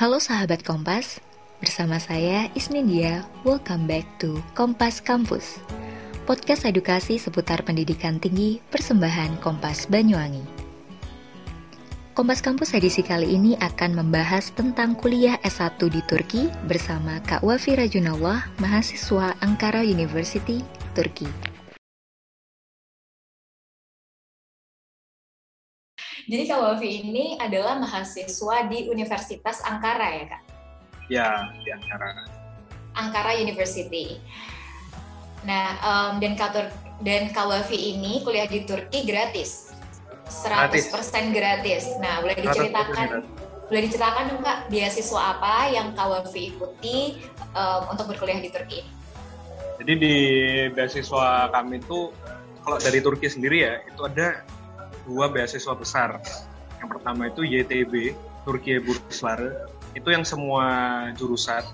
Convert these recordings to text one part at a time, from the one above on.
Halo sahabat Kompas, bersama saya Isnindia. Welcome back to Kompas Kampus. Podcast edukasi seputar pendidikan tinggi persembahan Kompas Banyuwangi. Kompas Kampus edisi kali ini akan membahas tentang kuliah S1 di Turki bersama Kak Wafi Rajunallah, mahasiswa Ankara University, Turki. Jadi Kak Wafi ini adalah mahasiswa di Universitas Ankara ya Kak? Ya, di Ankara. Ankara University. Nah, um, dan Kak Tur dan Kak Wafi ini kuliah di Turki gratis. 100% gratis. gratis. Nah, boleh diceritakan boleh diceritakan dong Kak, beasiswa apa yang Kak Wafi ikuti um, untuk berkuliah di Turki Jadi di beasiswa kami itu kalau dari Turki sendiri ya, itu ada dua beasiswa besar. Yang pertama itu YTB, Turki Burslare. Itu yang semua jurusan,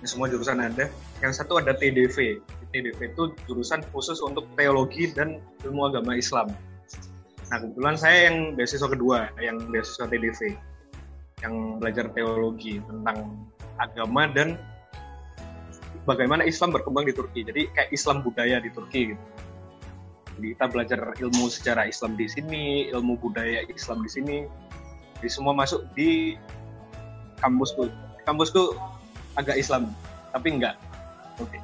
yang semua jurusan ada. Yang satu ada TDV. TDV itu jurusan khusus untuk teologi dan ilmu agama Islam. Nah kebetulan saya yang beasiswa kedua, yang beasiswa TDV, yang belajar teologi tentang agama dan bagaimana Islam berkembang di Turki. Jadi kayak Islam budaya di Turki gitu. Kita belajar ilmu sejarah Islam di sini, ilmu budaya Islam di sini. Jadi semua masuk di kampusku. Kampusku agak Islam, tapi enggak. Oke. Okay.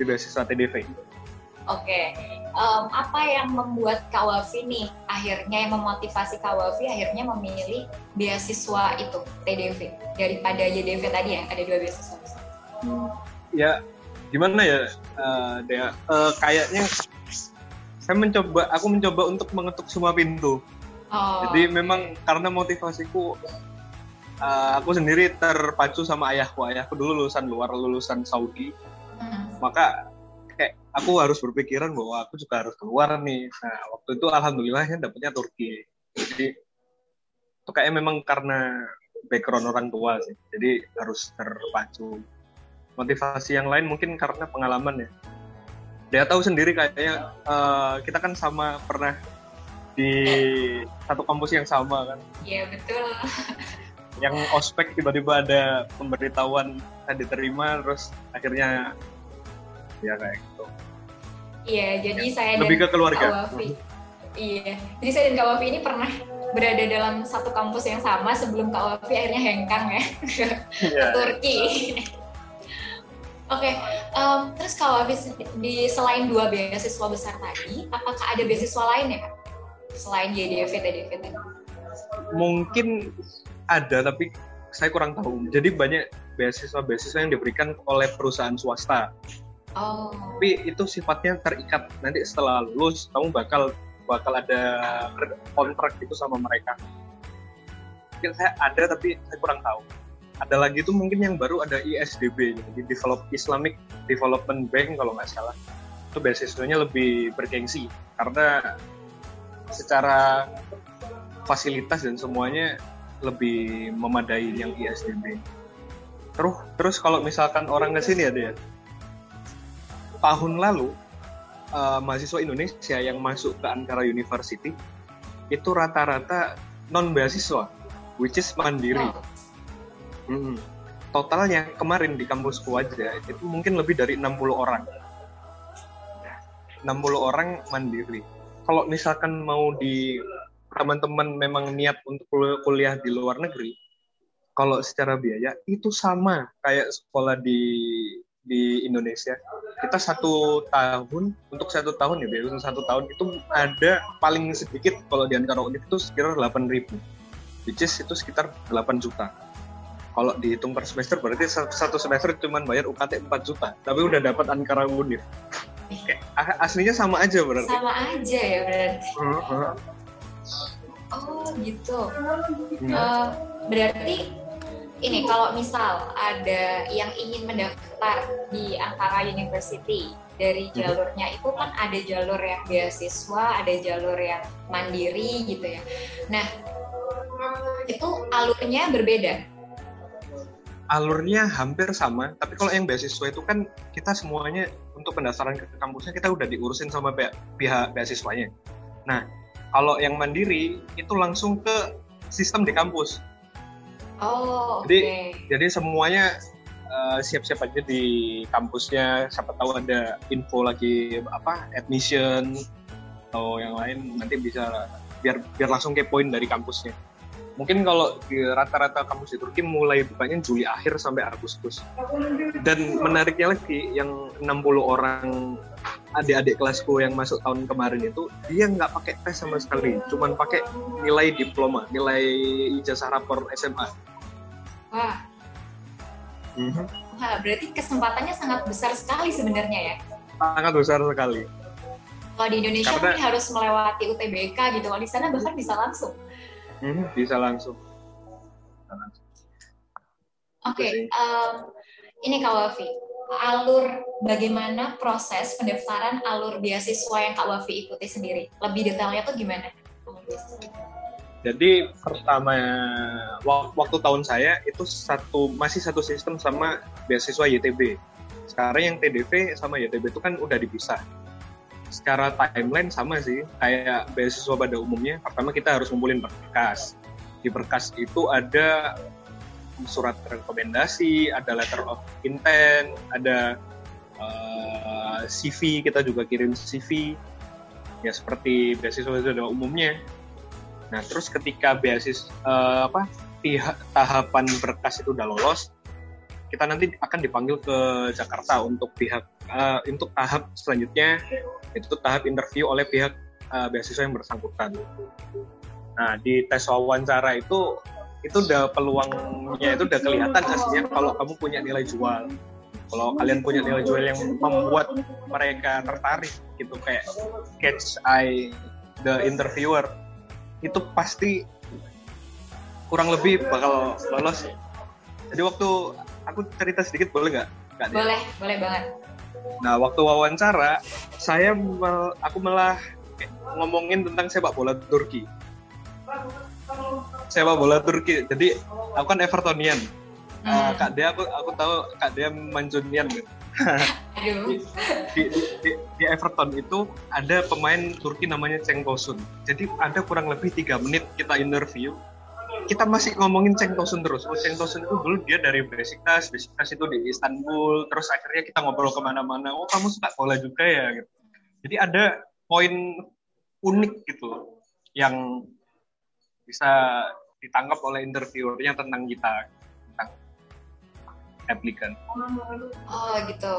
Di beasiswa TDV. Oke. Okay. Um, apa yang membuat Kawafi nih akhirnya yang memotivasi Kawafi akhirnya memilih beasiswa itu TDV daripada YDV tadi ya ada dua beasiswa. Hmm, ya gimana ya uh, Dea? Uh, kayaknya saya mencoba aku mencoba untuk mengetuk semua pintu. Oh. jadi memang karena motivasiku uh, aku sendiri terpacu sama ayahku. Ayahku dulu lulusan luar lulusan Saudi. Hmm. maka kayak aku harus berpikiran bahwa aku juga harus keluar nih. Nah waktu itu alhamdulillahnya dapetnya Turki. Jadi itu kayak memang karena background orang tua sih. Jadi harus terpacu. Motivasi yang lain mungkin karena pengalaman ya dia tahu sendiri kayaknya uh, kita kan sama pernah di satu kampus yang sama kan. Iya betul. Yang ospek tiba-tiba ada pemberitahuan diterima terus akhirnya ya kayak gitu. Iya jadi ya, saya lebih dan ke keluarga. Kawafi. iya jadi saya dan Kak Wafi ini pernah berada dalam satu kampus yang sama sebelum Kak Wafi akhirnya hengkang ya. Ke, yeah. Turki Oke, okay. um, terus kalau di selain dua beasiswa besar tadi, apakah ada beasiswa lain ya, Selain YDV, TDV tadi? Mungkin ada, tapi saya kurang tahu. Jadi banyak beasiswa-beasiswa yang diberikan oleh perusahaan swasta. Oh. Tapi itu sifatnya terikat. Nanti setelah lulus, kamu bakal bakal ada kontrak itu sama mereka. Mungkin saya ada, tapi saya kurang tahu ada lagi tuh mungkin yang baru ada ISDB jadi Develop Islamic Development Bank kalau nggak salah. Itu beasiswanya lebih bergengsi karena secara fasilitas dan semuanya lebih memadai yang ISDB terus terus kalau misalkan orang ke sini ada ya. Tahun lalu uh, mahasiswa Indonesia yang masuk ke Ankara University itu rata-rata non beasiswa which is mandiri. Oh Hmm. Totalnya kemarin di kampusku aja itu mungkin lebih dari 60 orang. 60 orang mandiri. Kalau misalkan mau di teman-teman memang niat untuk kuliah di luar negeri, kalau secara biaya itu sama kayak sekolah di di Indonesia. Kita satu tahun untuk satu tahun ya biasa satu tahun itu ada paling sedikit kalau di antara itu sekitar 8 ribu, which is itu sekitar 8 juta kalau dihitung per semester berarti satu semester cuma bayar UKT 4 juta tapi udah dapat Ankara Unif aslinya sama aja berarti sama aja ya berarti uh, uh. oh gitu hmm. uh, berarti ini kalau misal ada yang ingin mendaftar di Ankara University dari hmm. jalurnya itu kan ada jalur yang beasiswa, ada jalur yang mandiri gitu ya. Nah, itu alurnya berbeda alurnya hampir sama, tapi kalau yang beasiswa itu kan kita semuanya untuk pendaftaran ke kampusnya kita udah diurusin sama pihak, pihak beasiswanya. Nah, kalau yang mandiri itu langsung ke sistem di kampus. Oh, jadi okay. jadi semuanya uh, siap-siap aja di kampusnya. Siapa tahu ada info lagi apa admission atau yang lain nanti bisa biar biar langsung kepoin dari kampusnya mungkin kalau di rata-rata kampus di Turki mulai bukanya Juli akhir sampai Agustus. Dan menariknya lagi yang 60 orang adik-adik kelasku yang masuk tahun kemarin itu dia nggak pakai tes sama sekali, cuman pakai nilai diploma, nilai ijazah rapor SMA. Wah. Mm-hmm. Wah, berarti kesempatannya sangat besar sekali sebenarnya ya? Sangat besar sekali. Kalau di Indonesia Karena, harus melewati UTBK gitu, kalau di sana bahkan bisa langsung. Hmm, bisa langsung. Oke, okay, um, ini Kak Wafi, alur bagaimana proses pendaftaran alur beasiswa yang Kak Wafi ikuti sendiri? Lebih detailnya tuh gimana? Jadi pertama waktu tahun saya itu satu masih satu sistem sama beasiswa YTB. Sekarang yang TDV sama YTB itu kan udah dipisah secara timeline sama sih kayak beasiswa pada umumnya. Pertama kita harus ngumpulin berkas. Di berkas itu ada surat rekomendasi, ada letter of intent, ada uh, eh, CV kita juga kirim CV ya seperti beasiswa pada umumnya. Nah terus ketika beasiswa uh, apa pihak tahapan berkas itu udah lolos, kita nanti akan dipanggil ke Jakarta untuk pihak uh, untuk tahap selanjutnya itu tahap interview oleh pihak uh, beasiswa yang bersangkutan. Nah di tes wawancara itu itu udah peluangnya itu udah kelihatan aslinya kalau kamu punya nilai jual. Kalau kalian punya nilai jual yang membuat mereka tertarik gitu kayak catch eye the interviewer itu pasti kurang lebih bakal lolos. Jadi waktu aku cerita sedikit boleh nggak? Boleh, boleh banget. Nah, waktu wawancara, saya mel, aku malah ngomongin tentang sepak bola Turki. Sepak bola Turki. Jadi, aku kan Evertonian. Hmm. Uh, Kak Dia aku aku tahu Kak Dia Manjunian gitu. di, di, di, di Everton itu ada pemain Turki namanya Cengkosun. Jadi ada kurang lebih tiga menit kita interview kita masih ngomongin Cheng Tosun terus. Oh, Cheng Tosun itu dulu dia dari Besiktas, Besiktas itu di Istanbul, terus akhirnya kita ngobrol ke mana-mana. Oh, kamu suka bola juga ya? Gitu. Jadi ada poin unik gitu yang bisa ditangkap oleh interviewernya tentang kita applicant. Oh gitu.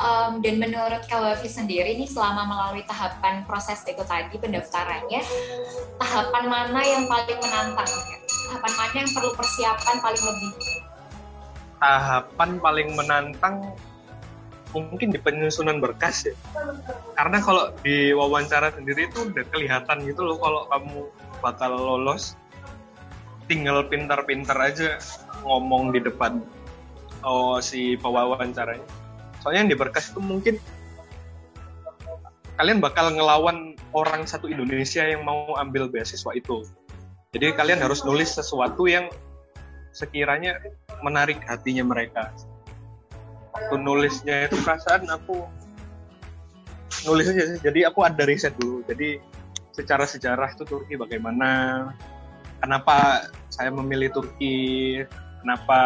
Um, dan menurut Kawafi sendiri nih selama melalui tahapan proses itu tadi pendaftarannya, tahapan mana yang paling menantang? Tahapan mana yang perlu persiapan paling lebih? Tahapan paling menantang mungkin di penyusunan berkas ya. Karena kalau di wawancara sendiri itu udah kelihatan gitu loh kalau kamu bakal lolos. Tinggal pintar-pintar aja ngomong di depan oh si pewawancaranya soalnya yang di berkas itu mungkin kalian bakal ngelawan orang satu Indonesia yang mau ambil beasiswa itu jadi kalian harus nulis sesuatu yang sekiranya menarik hatinya mereka. Waktu nulisnya itu perasaan aku nulis aja jadi aku ada riset dulu. Jadi secara sejarah itu Turki bagaimana kenapa saya memilih Turki kenapa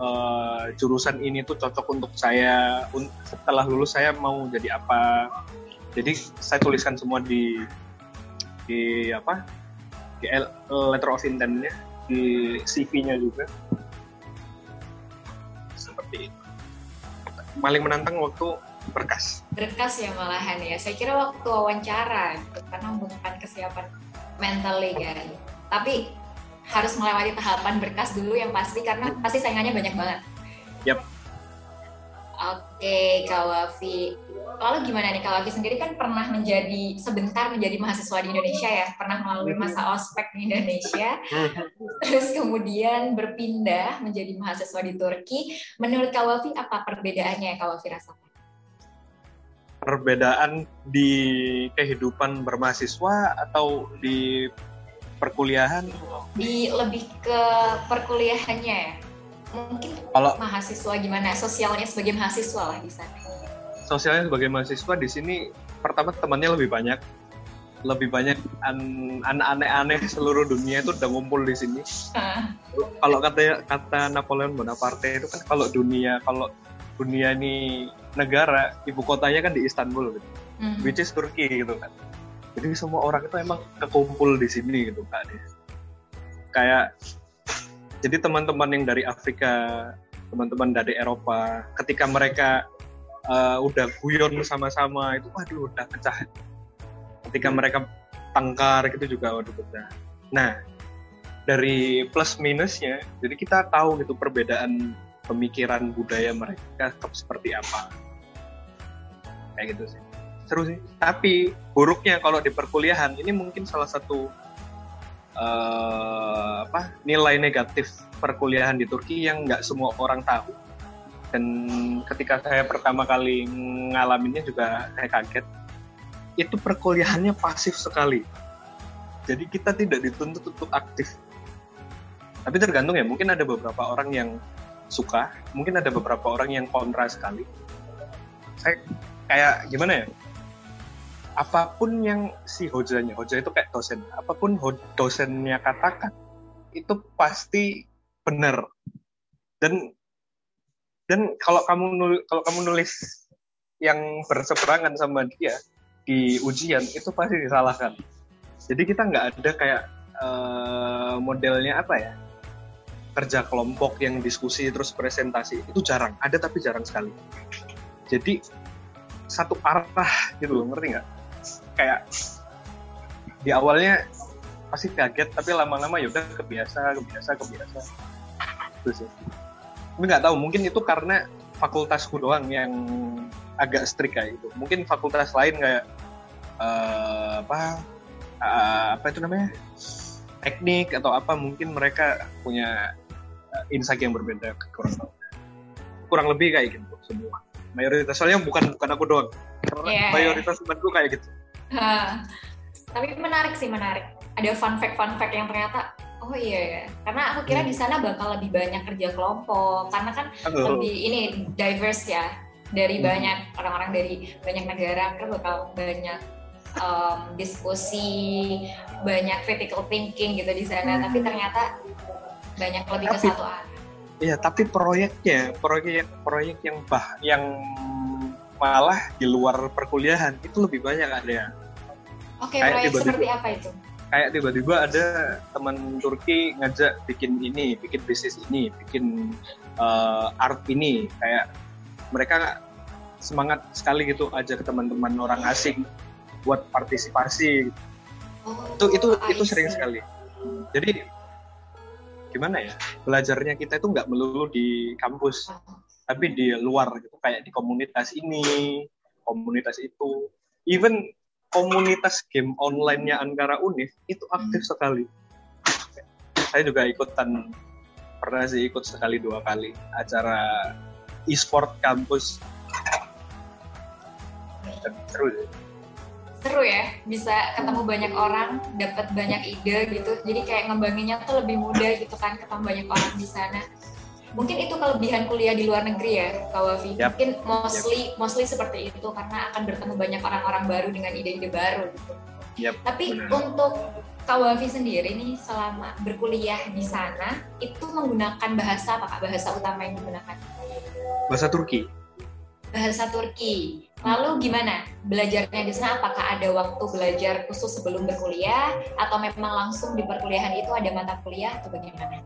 uh, jurusan ini tuh cocok untuk saya setelah lulus saya mau jadi apa. Jadi saya tuliskan semua di di apa di letter of intentnya di CV-nya juga seperti itu paling menantang waktu berkas berkas ya malahan ya saya kira waktu wawancara gitu, karena membutuhkan kesiapan mentally kan tapi harus melewati tahapan berkas dulu yang pasti karena pasti saingannya banyak banget. Yap. Oke, Kak Wafi. Lalu gimana nih Wafi sendiri kan pernah menjadi sebentar menjadi mahasiswa di Indonesia ya, pernah melalui masa ospek di Indonesia, terus kemudian berpindah menjadi mahasiswa di Turki. Menurut Kak Wafi apa perbedaannya yang Kak Wafi rasakan? Perbedaan di kehidupan bermahasiswa atau di perkuliahan? Di lebih ke perkuliahannya ya. Mungkin kalau mahasiswa gimana sosialnya sebagai mahasiswa lah di sana. Sosialnya sebagai mahasiswa di sini pertama temannya lebih banyak. lebih banyak anak aneh-aneh seluruh dunia itu udah ngumpul di sini. Uh. Kalau kata kata Napoleon Bonaparte itu kan kalau dunia kalau dunia ini negara ibu kotanya kan di Istanbul gitu, mm. which is Turki gitu kan. Jadi semua orang itu emang kekumpul di sini gitu kan. Kayak jadi teman-teman yang dari Afrika, teman-teman dari Eropa, ketika mereka uh, udah guyon sama-sama. Itu waduh udah pecah. Ketika mereka tangkar gitu juga waduh pecah. Nah dari plus minusnya jadi kita tahu gitu perbedaan pemikiran budaya mereka seperti apa. Kayak gitu sih. Seru sih. Tapi buruknya kalau di perkuliahan ini mungkin salah satu uh, apa nilai negatif perkuliahan di Turki yang nggak semua orang tahu dan ketika saya pertama kali ngalaminnya juga saya kaget. Itu perkuliahannya pasif sekali. Jadi kita tidak dituntut untuk aktif. Tapi tergantung ya mungkin ada beberapa orang yang suka mungkin ada beberapa orang yang kontra sekali. Saya kayak gimana ya? Apa pun yang si hojanya hoja itu kayak dosen. Apa pun dosennya katakan itu pasti benar. Dan dan kalau kamu nulis, kalau kamu nulis yang berseberangan sama dia di ujian itu pasti disalahkan. Jadi kita nggak ada kayak uh, modelnya apa ya? Kerja kelompok yang diskusi terus presentasi itu jarang. Ada tapi jarang sekali. Jadi satu arah gitu loh ngerti nggak? Kayak di awalnya pasti kaget tapi lama-lama ya udah kebiasa kebiasa kebiasa. Terus ya tapi nggak tahu mungkin itu karena fakultasku doang yang agak strict kayak itu mungkin fakultas lain kayak uh, apa uh, apa itu namanya? Teknik atau apa mungkin mereka punya uh, insight yang berbeda kurang tahu. Kurang lebih kayak gitu semua. Mayoritas soalnya bukan bukan aku doang. Karena yeah. mayoritas temanku kayak gitu. Tapi menarik sih menarik. Ada fun fact fun fact yang ternyata Oh iya ya, karena aku kira hmm. di sana bakal lebih banyak kerja kelompok, karena kan lebih ini diverse ya dari hmm. banyak orang-orang dari banyak negara, kan bakal banyak um, diskusi, banyak critical thinking gitu di sana. Hmm. Tapi ternyata banyak lebih tapi, ke satu arah. Iya, tapi proyeknya, proyek proyek yang bah, yang malah di luar perkuliahan itu lebih banyak ada. Oke, okay, proyek seperti apa itu? Kayak tiba-tiba ada teman Turki ngajak bikin ini, bikin bisnis ini, bikin uh, art ini, kayak mereka semangat sekali gitu aja ke teman-teman orang asing buat partisipasi. Oh, itu itu itu sering sekali. Jadi gimana ya belajarnya kita itu nggak melulu di kampus, tapi di luar gitu. Kayak di komunitas ini, komunitas itu, even komunitas game online-nya Ankara Unif itu aktif hmm. sekali. Saya juga ikutan pernah sih ikut sekali dua kali acara e-sport kampus. seru ya. Seru ya, bisa ketemu banyak orang, dapat banyak ide gitu. Jadi kayak ngembanginnya tuh lebih mudah gitu kan, ketemu banyak orang di sana mungkin itu kelebihan kuliah di luar negeri ya Kak Wafi yep. mungkin mostly yep. mostly seperti itu karena akan bertemu banyak orang-orang baru dengan ide-ide baru gitu yep. tapi Benar. untuk Kak Wafi sendiri nih selama berkuliah di sana itu menggunakan bahasa apa Kak bahasa utama yang digunakan bahasa Turki bahasa Turki lalu gimana belajarnya di sana apakah ada waktu belajar khusus sebelum berkuliah atau memang langsung di perkuliahan itu ada mata kuliah atau bagaimana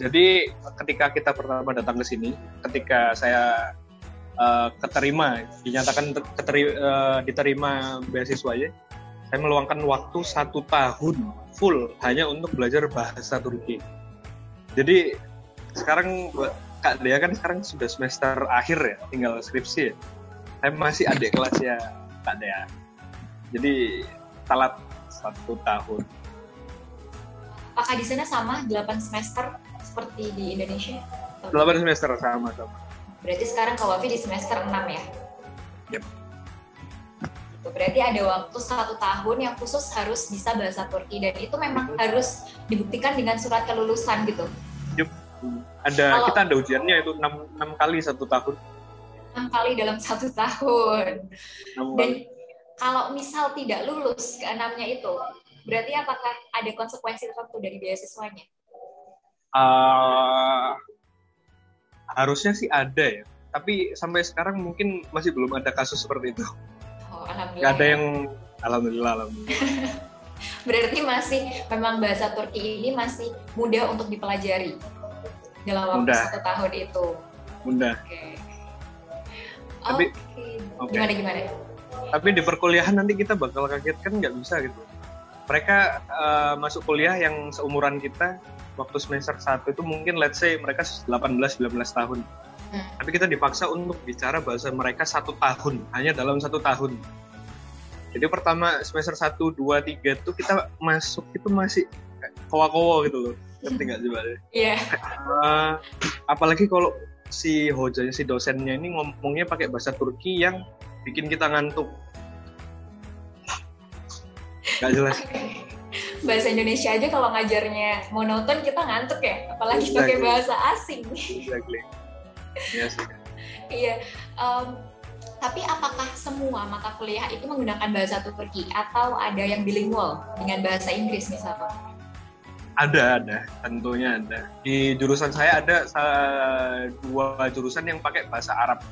jadi ketika kita pertama datang ke sini, ketika saya uh, keterima, dinyatakan keteri, uh, diterima beasiswa ya, saya meluangkan waktu satu tahun full hanya untuk belajar bahasa Turki. Jadi sekarang Kak Dea kan sekarang sudah semester akhir ya, tinggal skripsi ya. Saya masih adik kelas ya Kak Dea. Jadi telat satu tahun. Apakah di sana sama 8 semester seperti di Indonesia? 8 semester sama sama. Berarti sekarang kalau Wafi di semester 6 ya? Yep. Itu berarti ada waktu satu tahun yang khusus harus bisa bahasa Turki dan itu memang harus dibuktikan dengan surat kelulusan gitu. Yep. Ada kalau, kita ada ujiannya itu 6, 6 kali satu tahun. 6 kali dalam satu tahun. Dan kalau misal tidak lulus keenamnya itu, berarti apakah ada konsekuensi tertentu dari beasiswanya? Uh, harusnya sih ada ya, tapi sampai sekarang mungkin masih belum ada kasus seperti itu. Oh, alhamdulillah. Gak ada ya. yang alhamdulillah, alhamdulillah. berarti masih memang bahasa Turki ini masih mudah untuk dipelajari dalam waktu mudah. satu tahun itu. Mudah. Oke. Okay. Tapi, okay. okay. gimana gimana? tapi di perkuliahan nanti kita bakal kaget kan nggak bisa gitu mereka uh, masuk kuliah yang seumuran kita waktu semester satu itu mungkin let's say mereka 18-19 tahun. Hmm. tapi kita dipaksa untuk bicara bahasa mereka satu tahun hanya dalam satu tahun. Jadi pertama semester 1, 2, 3 itu kita masuk itu masih kowa-kowa gitu loh. Ngerti nggak sih Iya. Uh, apalagi kalau si hojanya si dosennya ini ngomongnya pakai bahasa Turki yang bikin kita ngantuk. Gak jelas bahasa Indonesia aja kalau ngajarnya monoton kita ngantuk ya. Apalagi exactly. pakai bahasa asing. Exactly. Yes. iya um, tapi apakah semua mata kuliah itu menggunakan bahasa Turki? Atau ada yang bilingual dengan bahasa Inggris misalnya? Ada ada. Tentunya ada. Di jurusan saya ada dua jurusan yang pakai bahasa Arab.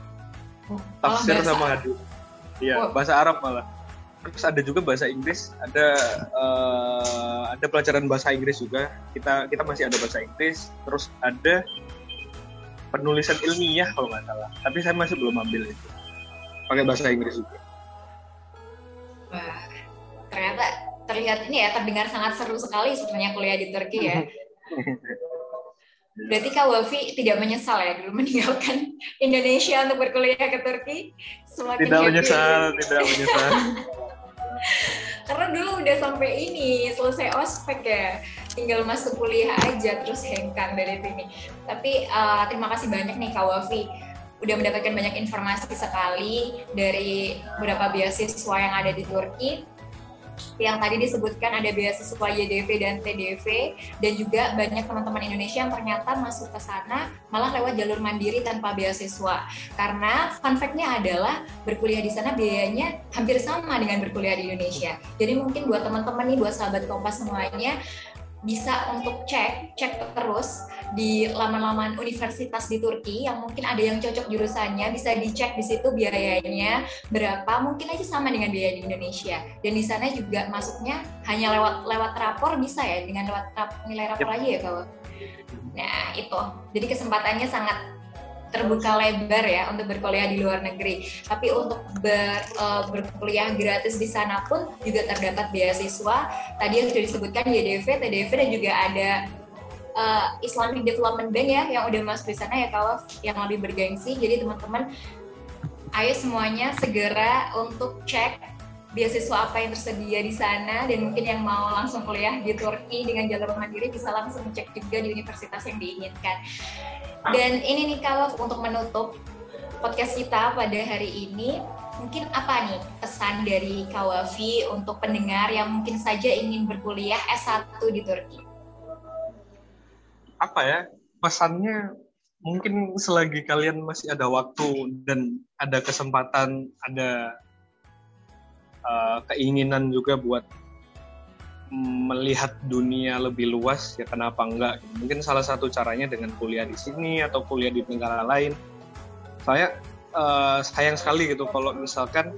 Oh, tafsir sama hadis. Iya oh. bahasa Arab malah terus ada juga bahasa Inggris ada uh, ada pelajaran bahasa Inggris juga. Kita kita masih ada bahasa Inggris terus ada penulisan ilmiah kalau nggak salah. Tapi saya masih belum ambil itu. Pakai bahasa Inggris juga. Wah ternyata terlihat ini ya terdengar sangat seru sekali sebenarnya kuliah di Turki ya. Berarti Kak Wafi tidak menyesal ya dulu meninggalkan Indonesia untuk berkuliah ke Turki? Semakin tidak menyesal, tidak menyesal. Karena dulu udah sampai ini selesai ospek ya, tinggal masuk kuliah aja terus hengkang dari sini. Tapi uh, terima kasih banyak nih Kak Wafi. Udah mendapatkan banyak informasi sekali dari beberapa beasiswa yang ada di Turki yang tadi disebutkan ada beasiswa YDV dan TDV dan juga banyak teman-teman Indonesia yang ternyata masuk ke sana malah lewat jalur mandiri tanpa beasiswa. Karena fun fact-nya adalah berkuliah di sana biayanya hampir sama dengan berkuliah di Indonesia. Jadi mungkin buat teman-teman nih buat sahabat Kompas semuanya bisa untuk cek cek terus di laman-laman universitas di Turki yang mungkin ada yang cocok jurusannya bisa dicek di situ biayanya berapa mungkin aja sama dengan biaya di Indonesia. Dan di sana juga masuknya hanya lewat lewat rapor bisa ya dengan lewat rap, nilai rapor aja ya kalau nah itu. Jadi kesempatannya sangat terbuka lebar ya untuk berkuliah di luar negeri. Tapi untuk ber, uh, berkuliah gratis di sana pun juga terdapat beasiswa. Tadi yang sudah disebutkan YDV, TDV dan juga ada uh, Islamic Development Bank ya yang udah masuk di sana ya kalau yang lebih bergengsi. Jadi teman-teman ayo semuanya segera untuk cek beasiswa apa yang tersedia di sana dan mungkin yang mau langsung kuliah di Turki dengan jalur mandiri bisa langsung cek juga di universitas yang diinginkan. Dan ini nih kalau untuk menutup podcast kita pada hari ini, mungkin apa nih pesan dari Kawafi untuk pendengar yang mungkin saja ingin berkuliah S1 di Turki? Apa ya, pesannya mungkin selagi kalian masih ada waktu dan ada kesempatan, ada uh, keinginan juga buat melihat dunia lebih luas ya kenapa enggak mungkin salah satu caranya dengan kuliah di sini atau kuliah di negara lain. Saya uh, sayang sekali gitu kalau misalkan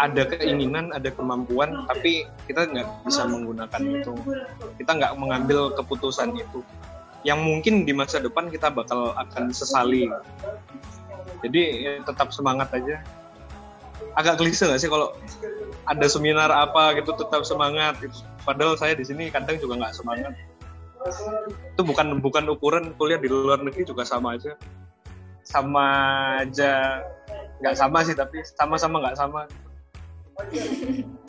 ada keinginan ada kemampuan tapi kita nggak bisa menggunakan itu. Kita nggak mengambil keputusan itu. Yang mungkin di masa depan kita bakal akan sesali. Jadi ya, tetap semangat aja agak klise nggak sih kalau ada seminar apa gitu tetap semangat gitu. Padahal saya di sini kadang juga nggak semangat. Itu bukan bukan ukuran kuliah di luar negeri juga sama aja. Sama aja nggak sama sih tapi sama-sama nggak sama.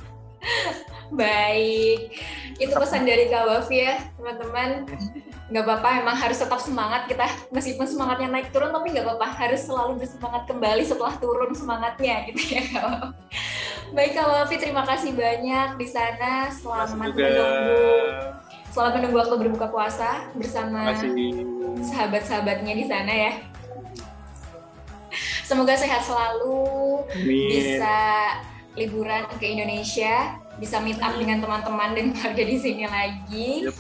Baik, itu pesan dari Kak Wafi ya teman-teman. Nggak apa-apa, emang harus tetap semangat kita. Meskipun semangatnya naik turun, tapi nggak apa-apa. Harus selalu bersemangat kembali setelah turun semangatnya gitu ya Kak Baik Kak Wafi, terima kasih banyak di sana. Selamat menunggu, selamat menunggu waktu berbuka puasa bersama sahabat-sahabatnya di sana ya. Semoga sehat selalu, Amin. bisa liburan ke Indonesia, bisa meet up dengan teman-teman dan keluarga di sini lagi. Yep.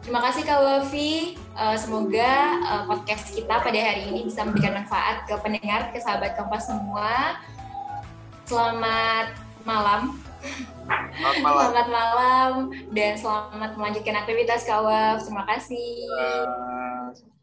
Terima kasih Kak Wafi. Uh, semoga uh, podcast kita pada hari ini bisa memberikan manfaat ke pendengar, ke sahabat Kompas semua. Selamat malam. Selamat malam. selamat malam dan selamat melanjutkan aktivitas Kak Waf. Terima kasih. Uh...